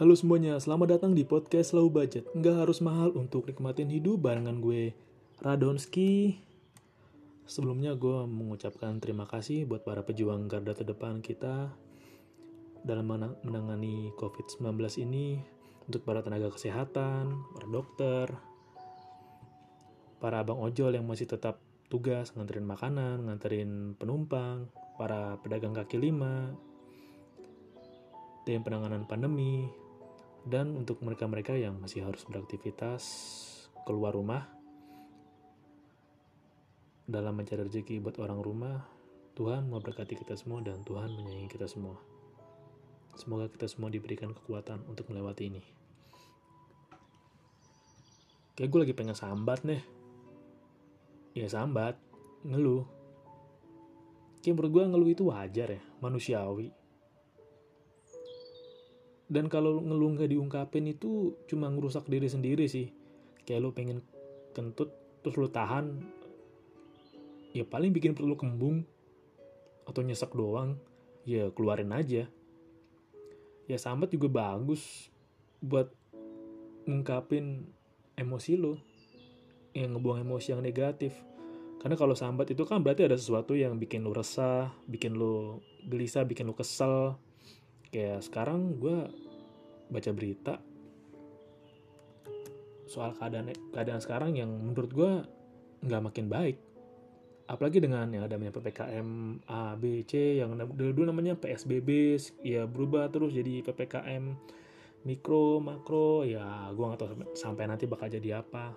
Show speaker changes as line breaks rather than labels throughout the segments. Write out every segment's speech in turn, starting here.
Halo semuanya, selamat datang di podcast Low Budget. Nggak harus mahal untuk nikmatin hidup barengan gue, Radonski. Sebelumnya gue mengucapkan terima kasih buat para pejuang garda terdepan kita dalam menangani COVID-19 ini untuk para tenaga kesehatan, para dokter, para abang ojol yang masih tetap tugas nganterin makanan, nganterin penumpang, para pedagang kaki lima, tim penanganan pandemi, dan untuk mereka-mereka yang masih harus beraktivitas keluar rumah dalam mencari rezeki buat orang rumah, Tuhan memberkati kita semua dan Tuhan menyayangi kita semua. Semoga kita semua diberikan kekuatan untuk melewati ini. Kayak gue lagi pengen sambat nih. Ya sambat, ngeluh. Kayak menurut gue ngeluh itu wajar ya, manusiawi dan kalau ngeluh nggak diungkapin itu cuma ngerusak diri sendiri sih. Kayak lo pengen kentut terus lo tahan. Ya paling bikin perut lo kembung atau nyesek doang ya keluarin aja. Ya sambat juga bagus buat ngungkapin emosi lo yang ngebuang emosi yang negatif. Karena kalau sambat itu kan berarti ada sesuatu yang bikin lo resah bikin lo gelisah bikin lo kesel kayak sekarang gue baca berita soal keadaan keadaan sekarang yang menurut gue nggak makin baik. Apalagi dengan yang adanya ppkm a b c yang dulu, dulu namanya psbb ya berubah terus jadi ppkm mikro makro ya gue nggak tahu sampai nanti bakal jadi apa.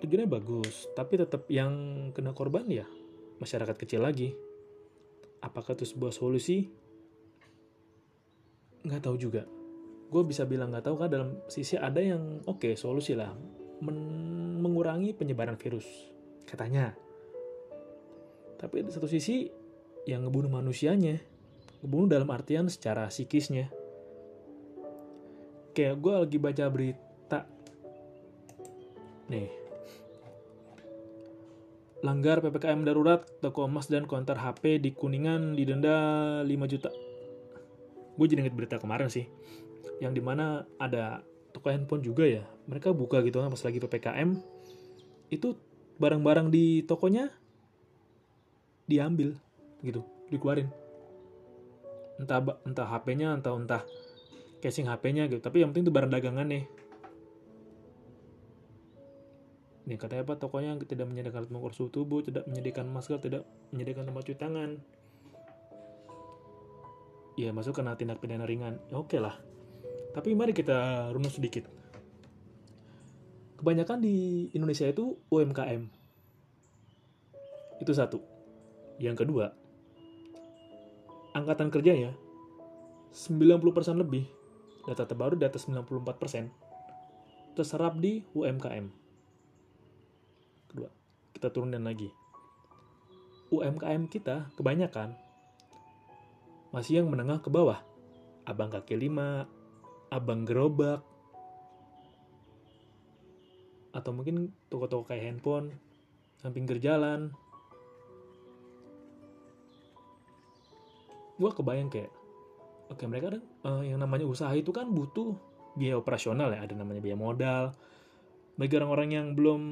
Tujuannya bagus tapi tetap yang kena korban ya masyarakat kecil lagi apakah itu sebuah solusi? Nggak tahu juga. Gue bisa bilang nggak tahu kan dalam sisi ada yang oke okay, solusi lah. Men mengurangi penyebaran virus katanya. Tapi di satu sisi yang ngebunuh manusianya. Ngebunuh dalam artian secara psikisnya. Kayak gue lagi baca berita. Nih langgar PPKM darurat, toko emas dan konter HP di Kuningan didenda 5 juta. Gue jadi inget berita kemarin sih, yang di mana ada toko handphone juga ya, mereka buka gitu kan pas lagi PPKM, itu barang-barang di tokonya diambil gitu, dikeluarin. Entah entah HP-nya, entah entah casing HP-nya gitu, tapi yang penting itu barang dagangan nih Nih katanya apa tokonya tidak menyediakan alat suhu tubuh, tidak menyediakan masker, tidak menyediakan tempat cuci tangan. Ya masuk kena tindak pidana ringan. Ya, Oke okay lah. Tapi mari kita runut sedikit. Kebanyakan di Indonesia itu UMKM. Itu satu. Yang kedua, angkatan kerjanya 90% lebih, data terbaru di atas 94%, terserap di UMKM kita turunin lagi. UMKM kita kebanyakan masih yang menengah ke bawah. Abang kaki lima abang gerobak atau mungkin toko-toko kayak handphone samping pinggir jalan. Gue kebayang kayak oke mereka ada uh, yang namanya usaha itu kan butuh biaya operasional ya ada namanya biaya modal. Bagi orang-orang yang belum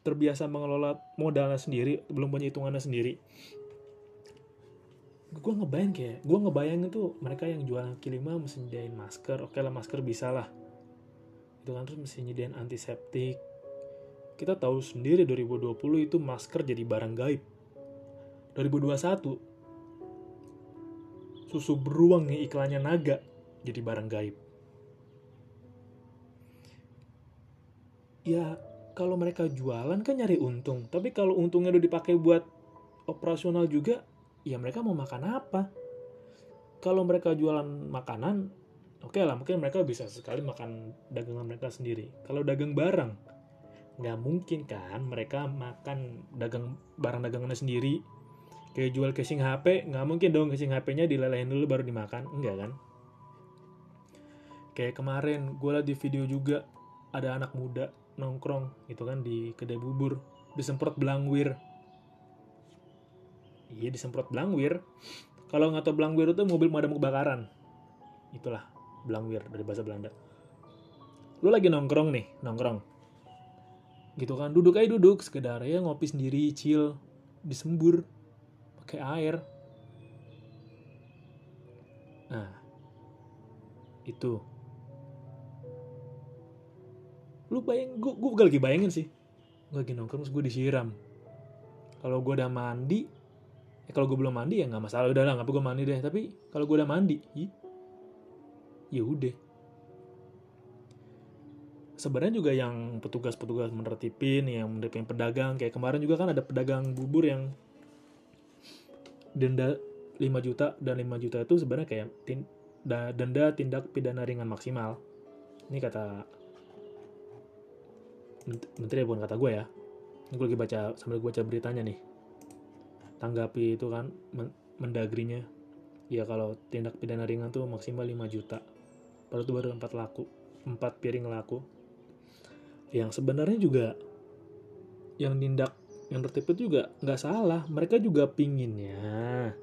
terbiasa mengelola modalnya sendiri belum punya hitungannya sendiri. Gue ngebayang kayak gue ngebayang itu mereka yang jualan kaki lima mesti nyediain masker oke lah masker bisa lah. Itu kan terus mesti nyediain antiseptik. Kita tahu sendiri 2020 itu masker jadi barang gaib. 2021 susu beruang nih iklannya naga jadi barang gaib. Ya kalau mereka jualan kan nyari untung. Tapi kalau untungnya udah dipakai buat operasional juga ya mereka mau makan apa? Kalau mereka jualan makanan oke okay lah mungkin mereka bisa sekali makan dagangan mereka sendiri. Kalau dagang barang nggak mungkin kan mereka makan dagang barang dagangannya sendiri. Kayak jual casing HP nggak mungkin dong casing HP-nya dilelehin dulu baru dimakan. Enggak kan? Kayak kemarin gue liat di video juga ada anak muda nongkrong gitu kan di kedai bubur. Disemprot belangwir. Iya disemprot belangwir. Kalau nggak tahu blangwir itu mobil pemadam kebakaran. Itulah blangwir dari bahasa Belanda. Lu lagi nongkrong nih nongkrong. Gitu kan duduk aja duduk. Sekedar ya ngopi sendiri chill. Disembur pakai air. Nah itu lu bayang gue gue lagi bayangin sih. Gue lagi nongkrong terus gue disiram. Kalau gue udah mandi ya kalau gue belum mandi ya nggak masalah. Udah lah nggak gue mandi deh. Tapi kalau gue udah mandi ya udah. Sebenarnya juga yang petugas-petugas menertipin yang menertipin pedagang kayak kemarin juga kan ada pedagang bubur yang denda 5 juta dan 5 juta itu sebenarnya kayak tin, denda tindak pidana ringan maksimal. Ini kata menteri bukan kata gue ya. Ini gue lagi baca sambil gue baca beritanya nih. Tanggapi itu kan mendagrinya. Ya kalau tindak pidana ringan tuh maksimal 5 juta. Baru itu baru 4 laku 4 piring laku. Yang sebenarnya juga yang nindak yang tertib itu juga nggak salah. Mereka juga pinginnya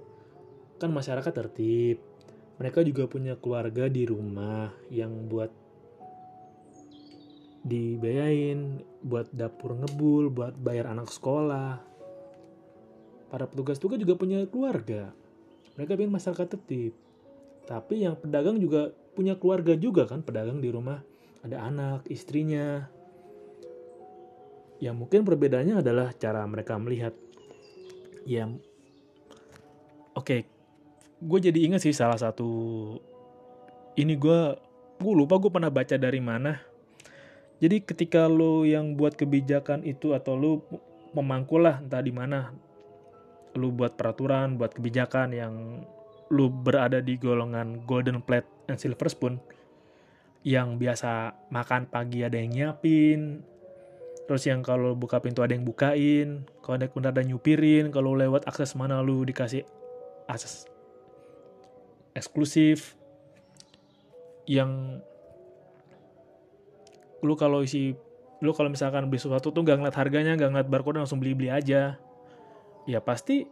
kan masyarakat tertib mereka juga punya keluarga di rumah yang buat dibayain buat dapur ngebul buat bayar anak sekolah. Para petugas juga juga punya keluarga. Mereka pengen masyarakat tertib. Tapi yang pedagang juga punya keluarga juga kan pedagang di rumah. Ada anak istrinya. Ya mungkin perbedaannya adalah cara mereka melihat. Ya oke okay, gue jadi ingat sih salah satu ini gue gue lupa gue pernah baca dari mana jadi ketika lo yang buat kebijakan itu atau lo memangkul lah entah di mana lo buat peraturan buat kebijakan yang lo berada di golongan golden plate and silver spoon yang biasa makan pagi ada yang nyiapin terus yang kalau buka pintu ada yang bukain kalau ada ada nyupirin kalau lewat akses mana lu dikasih akses eksklusif yang lu kalau isi lu kalau misalkan beli sesuatu tuh gak ngeliat harganya gak ngeliat barcode langsung beli beli aja ya pasti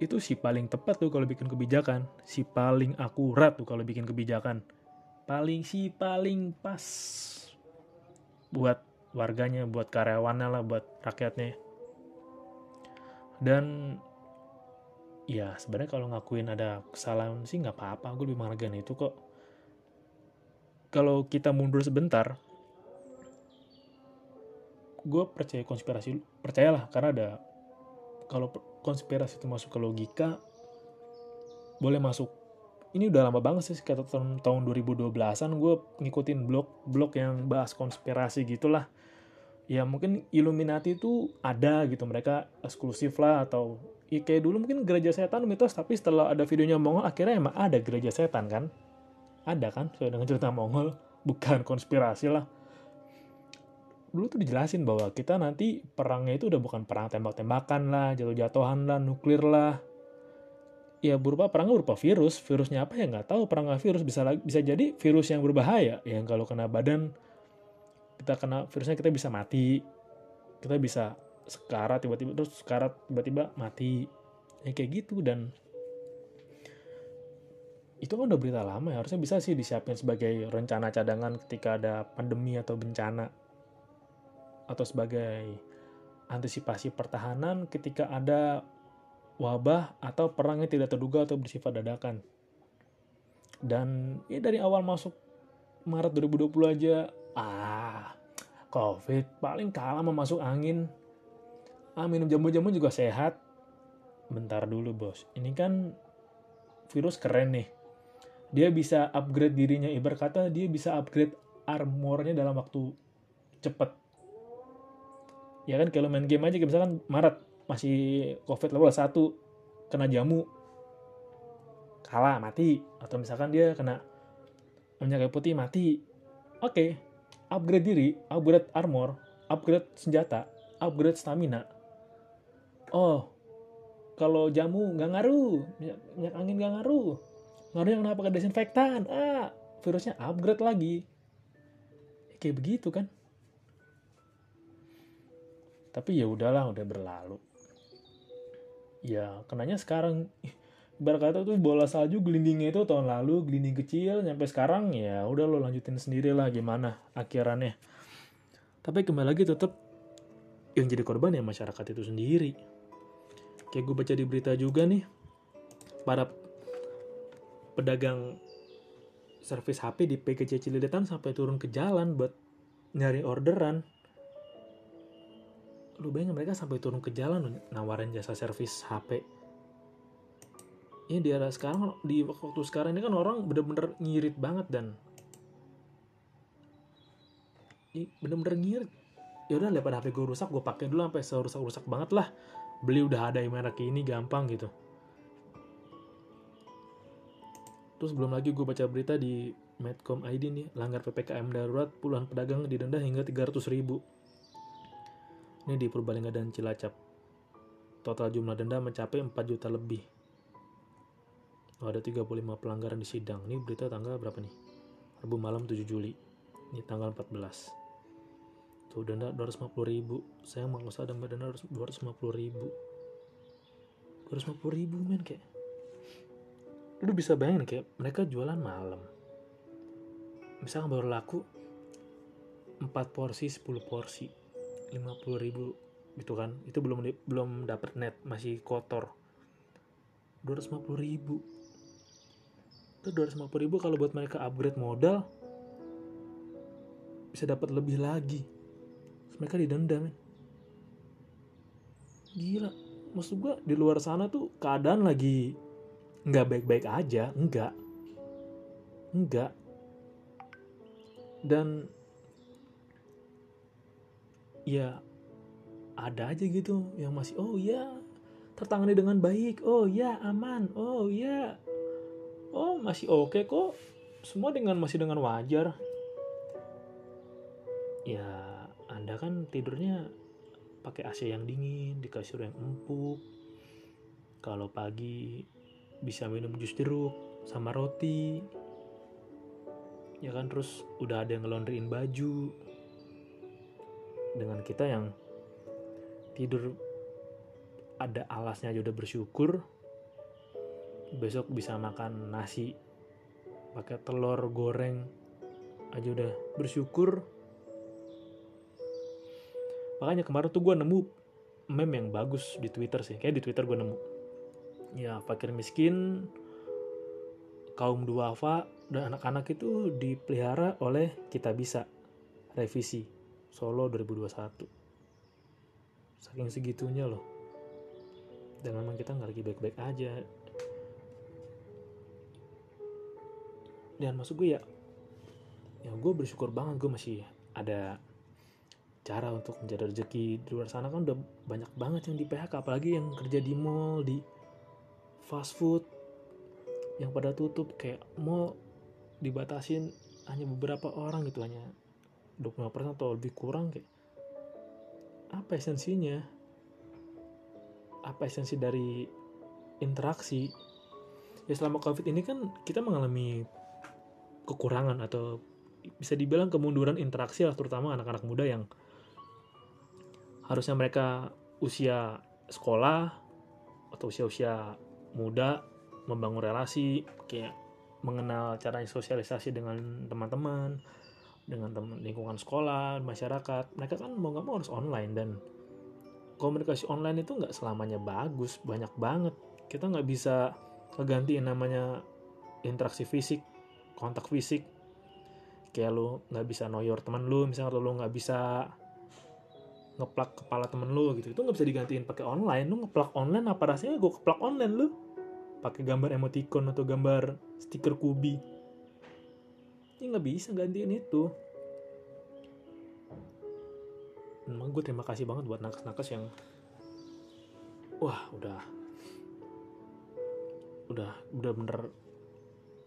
itu si paling tepat tuh kalau bikin kebijakan si paling akurat tuh kalau bikin kebijakan paling si paling pas buat warganya, buat karyawannya lah, buat rakyatnya. Dan ya sebenarnya kalau ngakuin ada kesalahan sih nggak apa-apa, gue lebih menghargai itu kok. Kalau kita mundur sebentar, gue percaya konspirasi, percayalah karena ada kalau konspirasi itu masuk ke logika, boleh masuk. Ini udah lama banget sih kata tahun, tahun 2012-an gue ngikutin blog-blog yang bahas konspirasi gitulah. Ya mungkin Illuminati itu ada gitu mereka eksklusif lah atau ya kayak dulu mungkin gereja setan mitos tapi setelah ada videonya Mongol akhirnya emang ada gereja setan kan? Ada kan? Sesuai dengan cerita Mongol. Bukan konspirasi lah dulu tuh dijelasin bahwa kita nanti perangnya itu udah bukan perang tembak-tembakan lah jatuh-jatuhan lah nuklir lah. Ya berupa perang berupa virus. Virusnya apa ya nggak tahu perang virus. Bisa bisa jadi virus yang berbahaya. Yang kalau kena badan kita kena virusnya kita bisa mati. Kita bisa sekarat tiba-tiba terus sekarat tiba-tiba mati. Ya kayak gitu. Dan itu kan udah berita lama ya. Harusnya bisa sih disiapin sebagai rencana cadangan ketika ada pandemi atau bencana atau sebagai antisipasi pertahanan ketika ada wabah atau perang yang tidak terduga atau bersifat dadakan. Dan ya dari awal masuk Maret 2020 aja, ah, COVID paling kalah sama masuk angin. Ah, minum jamu-jamu juga sehat. Bentar dulu bos, ini kan virus keren nih. Dia bisa upgrade dirinya, ibarat kata dia bisa upgrade armornya dalam waktu cepet. Ya kan kalau main game aja misalkan Maret masih covid level 1 kena jamu kalah mati. Atau misalkan dia kena minyak putih mati. Oke okay. upgrade diri upgrade armor upgrade senjata upgrade stamina. Oh kalau jamu nggak ngaruh minyak, minyak angin nggak ngaruh. Ngaruh yang kenapa? Ke desinfektan ah virusnya upgrade lagi. Kayak begitu kan tapi ya udahlah udah berlalu. Ya kenanya sekarang berkata tuh bola salju gelindingnya itu tahun lalu gelinding kecil nyampe sekarang ya udah lo lanjutin sendiri lah gimana akhirannya. Tapi kembali lagi tetap yang jadi korban ya masyarakat itu sendiri. Kayak gue baca di berita juga nih para pedagang servis HP di PGC Cilidetan sampai turun ke jalan buat nyari orderan lu bayangin mereka sampai turun ke jalan nawarin jasa servis HP ya di era sekarang di waktu sekarang ini kan orang bener-bener ngirit banget dan. Bener-bener ngirit. Ya udah daripada HP gue rusak gue pakai dulu sampai serusak-rusak banget lah. Beli udah ada yang merek ini gampang gitu. Terus belum lagi gue baca berita di Medcom ID nih langgar PPKM darurat puluhan pedagang didenda hingga 300 ribu ini di Purbalingga dan Cilacap. Total jumlah denda mencapai 4 juta lebih. Oh, ada 35 pelanggaran di sidang. Ini berita tanggal berapa nih? Rabu malam 7 Juli. Ini tanggal 14 tuh denda 250 ribu. Saya mau usah denda 250 ribu. 250 ribu men kayak. Lu bisa bayangin kayak mereka jualan malam. Misalnya baru laku 4 porsi 10 porsi 50 ribu gitu kan. Itu belum belum dapat net masih kotor. 250 ribu. Itu 250 ribu kalau buat mereka upgrade modal bisa dapat lebih lagi. Terus mereka didenda men. Gila. Maksud gua di luar sana tuh keadaan lagi nggak baik-baik aja. Enggak enggak dan ya ada aja gitu yang masih oh ya tertangani dengan baik. Oh ya aman. Oh ya oh masih oke okay kok. Semua dengan masih dengan wajar. Ya anda kan tidurnya pakai AC yang dingin di kasur yang empuk. Kalau pagi bisa minum jus jeruk sama roti. Ya kan terus udah ada yang ngelondriin baju dengan kita yang tidur ada alasnya aja udah bersyukur besok bisa makan nasi pakai telur goreng aja udah bersyukur. Makanya kemarin tuh gue nemu meme yang bagus di Twitter sih kayak di Twitter gue nemu. Ya fakir miskin kaum duafa dan anak-anak itu dipelihara oleh kita bisa revisi Solo 2021 saking segitunya loh. Dan memang kita nggak lagi baik-baik aja. Dan maksud gue ya ya gue bersyukur banget gue masih ada cara untuk mencari rezeki di luar sana. Kan udah banyak banget yang di PHK apalagi yang kerja di mall di fast food yang pada tutup kayak mall dibatasin hanya beberapa orang gitu hanya 25% atau lebih kurang kayak apa esensinya? Apa esensi dari interaksi? Ya selama covid ini kan kita mengalami kekurangan atau bisa dibilang kemunduran interaksi lah terutama anak-anak muda yang harusnya mereka usia sekolah atau usia-usia muda membangun relasi kayak mengenal cara sosialisasi dengan teman-teman dengan teman lingkungan sekolah masyarakat. Mereka kan mau nggak mau harus online dan komunikasi online itu nggak selamanya bagus banyak banget. Kita nggak bisa ngegantiin namanya interaksi fisik kontak fisik. Kayak lu nggak bisa noyor teman lu misalnya lu nggak bisa ngeplak kepala temen lu gitu. Itu nggak bisa digantiin pakai online. Lu ngeplak online apa rasanya gue keplak online lu? Pakai gambar emoticon atau gambar stiker kubi ini nggak bisa gantiin itu. Emang gue terima kasih banget buat nakes-nakes yang wah udah udah udah bener.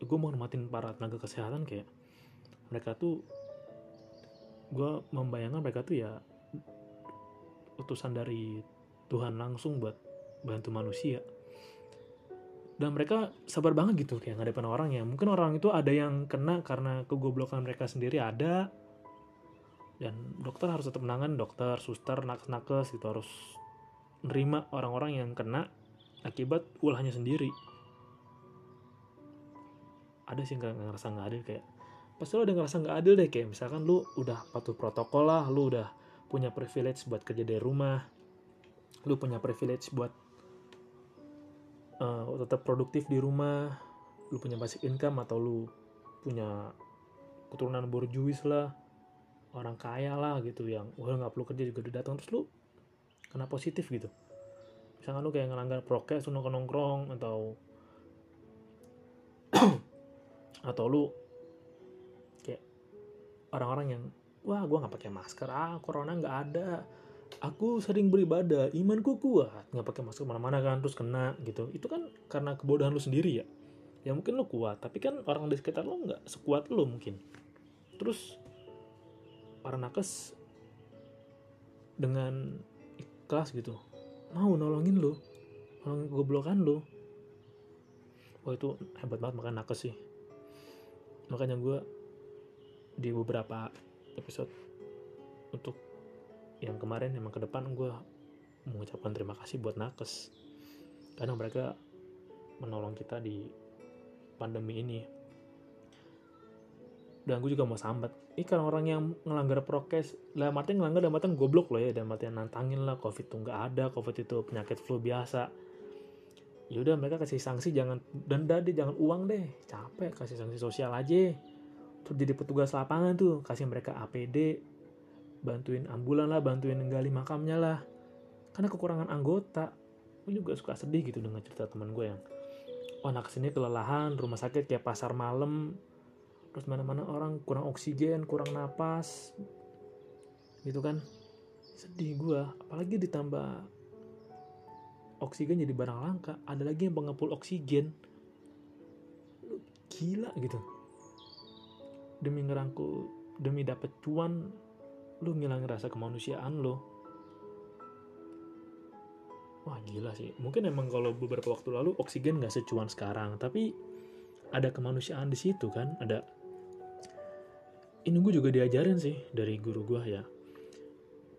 Gue mau nematin para tenaga kesehatan kayak mereka tuh gue membayangkan mereka tuh ya utusan dari Tuhan langsung buat bantu manusia dan mereka sabar banget gitu kayak ngadepin orang ya mungkin orang itu ada yang kena karena kegoblokan mereka sendiri ada. Dan dokter harus tetap menangan dokter suster nakes-nakes gitu harus nerima orang-orang yang kena akibat ulahnya sendiri. Ada sih nggak ngerasa nggak adil kayak pasti lo ada ngerasa nggak adil deh kayak misalkan lu udah patuh protokol lah lu udah punya privilege buat kerja dari rumah lu punya privilege buat uh, tetap produktif di rumah lu punya basic income atau lu punya keturunan borjuis lah orang kaya lah gitu yang wah nggak perlu kerja juga udah datang. Terus lu kena positif gitu. Misalkan lu kayak ngelanggar prokes lu nongkrong nongkrong atau atau lu kayak orang-orang yang wah gue nggak pakai masker ah corona nggak ada aku sering beribadah imanku kuat. Nggak pakai masker mana-mana kan terus kena gitu. Itu kan karena kebodohan lu sendiri ya. Ya mungkin lu kuat tapi kan orang di sekitar lu nggak sekuat lu mungkin. Terus para nakes dengan ikhlas gitu mau nolongin lu nolongin goblokan lu. Wah itu hebat banget makan nakes sih. Makanya gue di beberapa episode untuk yang kemarin emang ke depan gue mengucapkan terima kasih buat nakes. Karena mereka menolong kita di pandemi ini. Dan gue juga mau sambat. Ini kan orang yang ngelanggar prokes. Lah mati ngelanggar dan mati goblok loh ya. Dan mati nantangin lah covid itu nggak ada covid itu penyakit flu biasa. Ya udah mereka kasih sanksi jangan denda deh jangan uang deh. Capek kasih sanksi sosial aja. Terus jadi petugas lapangan tuh kasih mereka APD bantuin ambulan lah bantuin gali makamnya lah. Karena kekurangan anggota. Gue juga suka sedih gitu dengan cerita teman gue yang oh anak sini kelelahan rumah sakit kayak pasar malam. Terus mana-mana orang kurang oksigen kurang napas. Gitu kan. Sedih gue apalagi ditambah oksigen jadi barang langka ada lagi yang pengepul oksigen. Gila gitu. Demi ngerangkul demi dapet cuan lu ngilangin rasa kemanusiaan lo wah gila sih. Mungkin emang kalau beberapa waktu lalu oksigen nggak secuan sekarang tapi ada kemanusiaan di situ kan ada. Ini gue juga diajarin sih dari guru gue ya.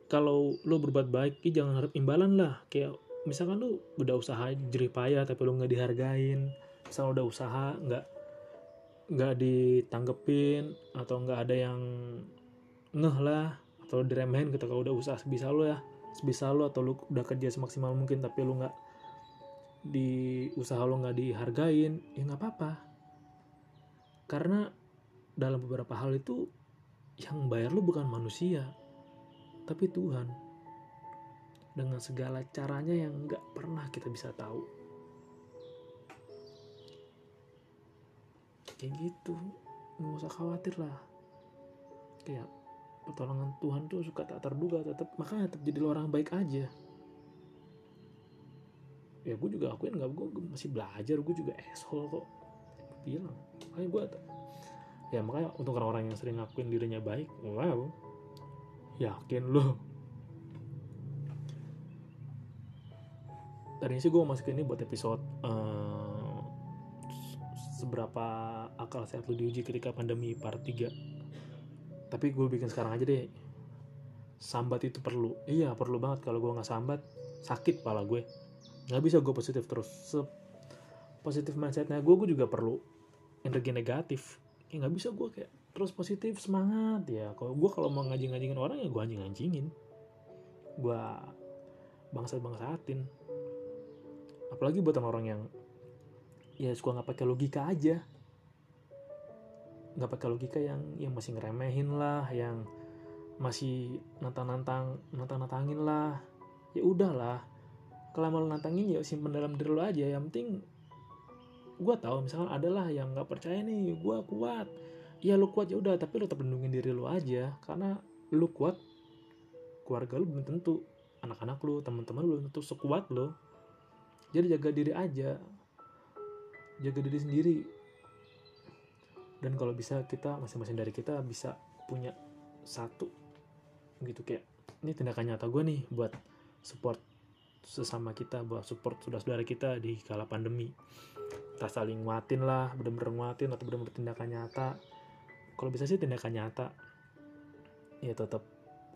Kalau lo berbuat baik ya jangan harap imbalan lah. Kayak misalkan lo udah usaha jerih payah tapi lo nggak dihargain. Misal udah usaha nggak nggak ditanggepin atau nggak ada yang ngeh lah atau diremehin ketika udah usaha sebisa lo ya. Sebisa lo atau lo udah kerja semaksimal mungkin tapi lo nggak di usaha lo nggak dihargain ya nggak apa-apa. Karena dalam beberapa hal itu yang bayar lu bukan manusia tapi Tuhan. Dengan segala caranya yang nggak pernah kita bisa tahu. Kayak gitu. Nggak usah khawatir lah. Kayak pertolongan Tuhan tuh suka tak terduga tetap makanya tetap jadi orang baik aja. Ya gue juga akuin nggak gue masih belajar gue juga asshole kok. Bilang makanya gue ya makanya untuk orang-orang yang sering ngakuin dirinya baik wow yakin lo tadinya sih gue masuk ini buat episode uh, seberapa akal sehat lu diuji ketika pandemi part 3 tapi gue bikin sekarang aja deh. Sambat itu perlu. Iya perlu banget kalau gue nggak sambat. Sakit pala gue. Nggak bisa gue positif terus. Se positif mindsetnya gue gue juga perlu energi negatif. Ya nggak bisa gue kayak terus positif semangat. Ya kalau gue kalau mau ngajing ngajingin orang ya gue anjing anjingin gue bangsat bangsatin apalagi buat orang yang ya suka nggak pakai logika aja nggak pakai logika yang yang masih ngeremehin lah yang masih nantang nantang nantang nantangin lah. Ya udahlah. Kalau mau nantangin ya simpen dalam diri lo aja. Yang penting gue tahu misalkan adalah yang nggak percaya nih gue kuat. Ya lu kuat ya udah tapi lu tetap lindungin diri lu aja. Karena lu kuat keluarga lu belum tentu anak-anak lu teman-teman lu tentu sekuat lo jadi jaga diri aja. Jaga diri sendiri dan kalau bisa kita masing-masing dari kita bisa punya satu. Gitu kayak ini tindakan nyata gue nih buat support sesama kita buat support saudara-saudara kita di kala pandemi. Kita saling nguatin lah bener-bener nguatin atau bener-bener tindakan nyata. Kalau bisa sih tindakan nyata ya tetap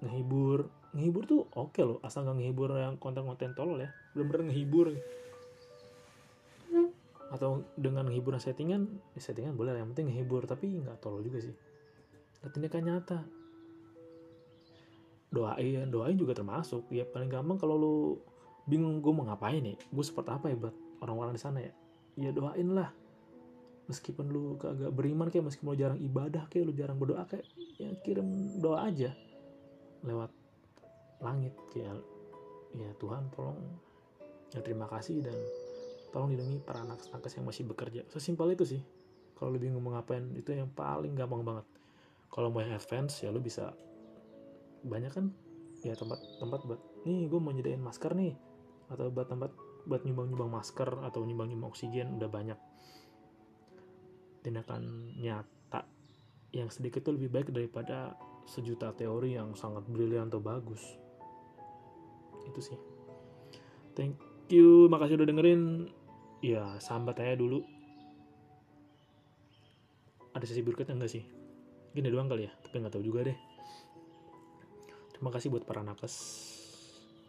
ngehibur. Ngehibur tuh oke okay loh asal nggak ngehibur yang konten-konten tolol ya. Bener-bener ngehibur atau dengan hiburan settingan ya settingan boleh yang penting ngehibur tapi nggak tolol juga sih. Nah, tindakan nyata. Doain doain juga termasuk. Ya paling gampang kalau lu bingung gue mau ngapain nih gue seperti apa ya buat orang-orang di sana ya? Ya doain lah. Meskipun lu kagak beriman kayak meskipun lu jarang ibadah kayak lu jarang berdoa kayak ya kirim doa aja. Lewat langit kayak ya Tuhan tolong. Ya terima kasih dan tolong lindungi para anak nakes yang masih bekerja. Sesimpel itu sih. Kalau lu bingung mau itu yang paling gampang banget. Kalau mau yang advance ya lu bisa banyak kan? Ya tempat tempat buat nih gue mau nyediain masker nih. Atau buat tempat buat nyumbang nyumbang masker atau nyumbang nyumbang oksigen udah banyak. Tindakan nyata yang sedikit tuh lebih baik daripada sejuta teori yang sangat brilian atau bagus. Itu sih. Thank you makasih udah dengerin ya sambat aja dulu. Ada sesi berikutnya enggak sih? Gini doang kali ya tapi nggak tahu juga deh. Terima kasih buat para nakes.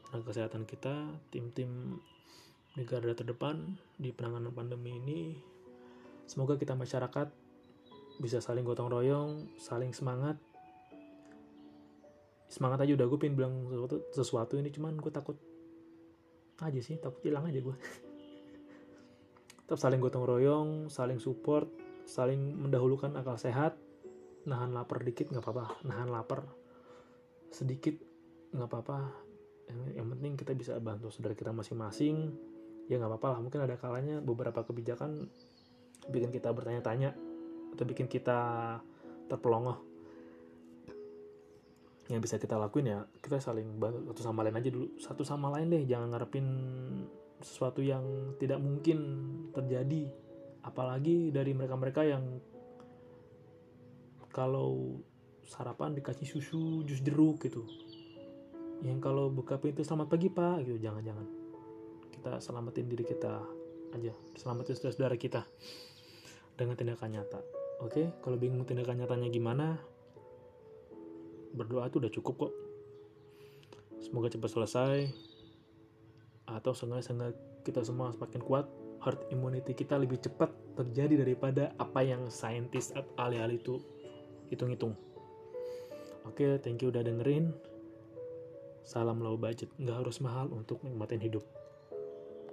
Tenaga kesehatan kita tim-tim di garda terdepan di penanganan pandemi ini. Semoga kita masyarakat bisa saling gotong royong saling semangat. Semangat aja udah gue pengen bilang sesuatu, sesuatu ini cuman gue takut aja sih takut hilang aja gue tetap saling gotong royong saling support saling mendahulukan akal sehat. Nahan lapar dikit nggak apa-apa. Nahan lapar sedikit nggak apa-apa. Yang, yang penting kita bisa bantu saudara kita masing-masing. Ya nggak apa-apa lah mungkin ada kalanya beberapa kebijakan bikin kita bertanya-tanya atau bikin kita terpelongoh yang bisa kita lakuin ya kita saling bantu satu sama lain aja dulu. Satu sama lain deh jangan ngarepin sesuatu yang tidak mungkin terjadi. Apalagi dari mereka-mereka yang kalau sarapan dikasih susu jus jeruk gitu. Yang kalau buka pintu selamat pagi pak gitu. Jangan-jangan. Kita selamatin diri kita aja. Selamatin saudara-saudara kita dengan tindakan nyata. Oke kalau bingung tindakan nyatanya gimana berdoa itu udah cukup kok. Semoga cepat selesai atau seenggaknya kita semua semakin kuat herd immunity kita lebih cepat terjadi daripada apa yang saintis ahli-ahli itu hitung-hitung. Oke thank you udah dengerin. Salam low budget nggak harus mahal untuk nikmatin hidup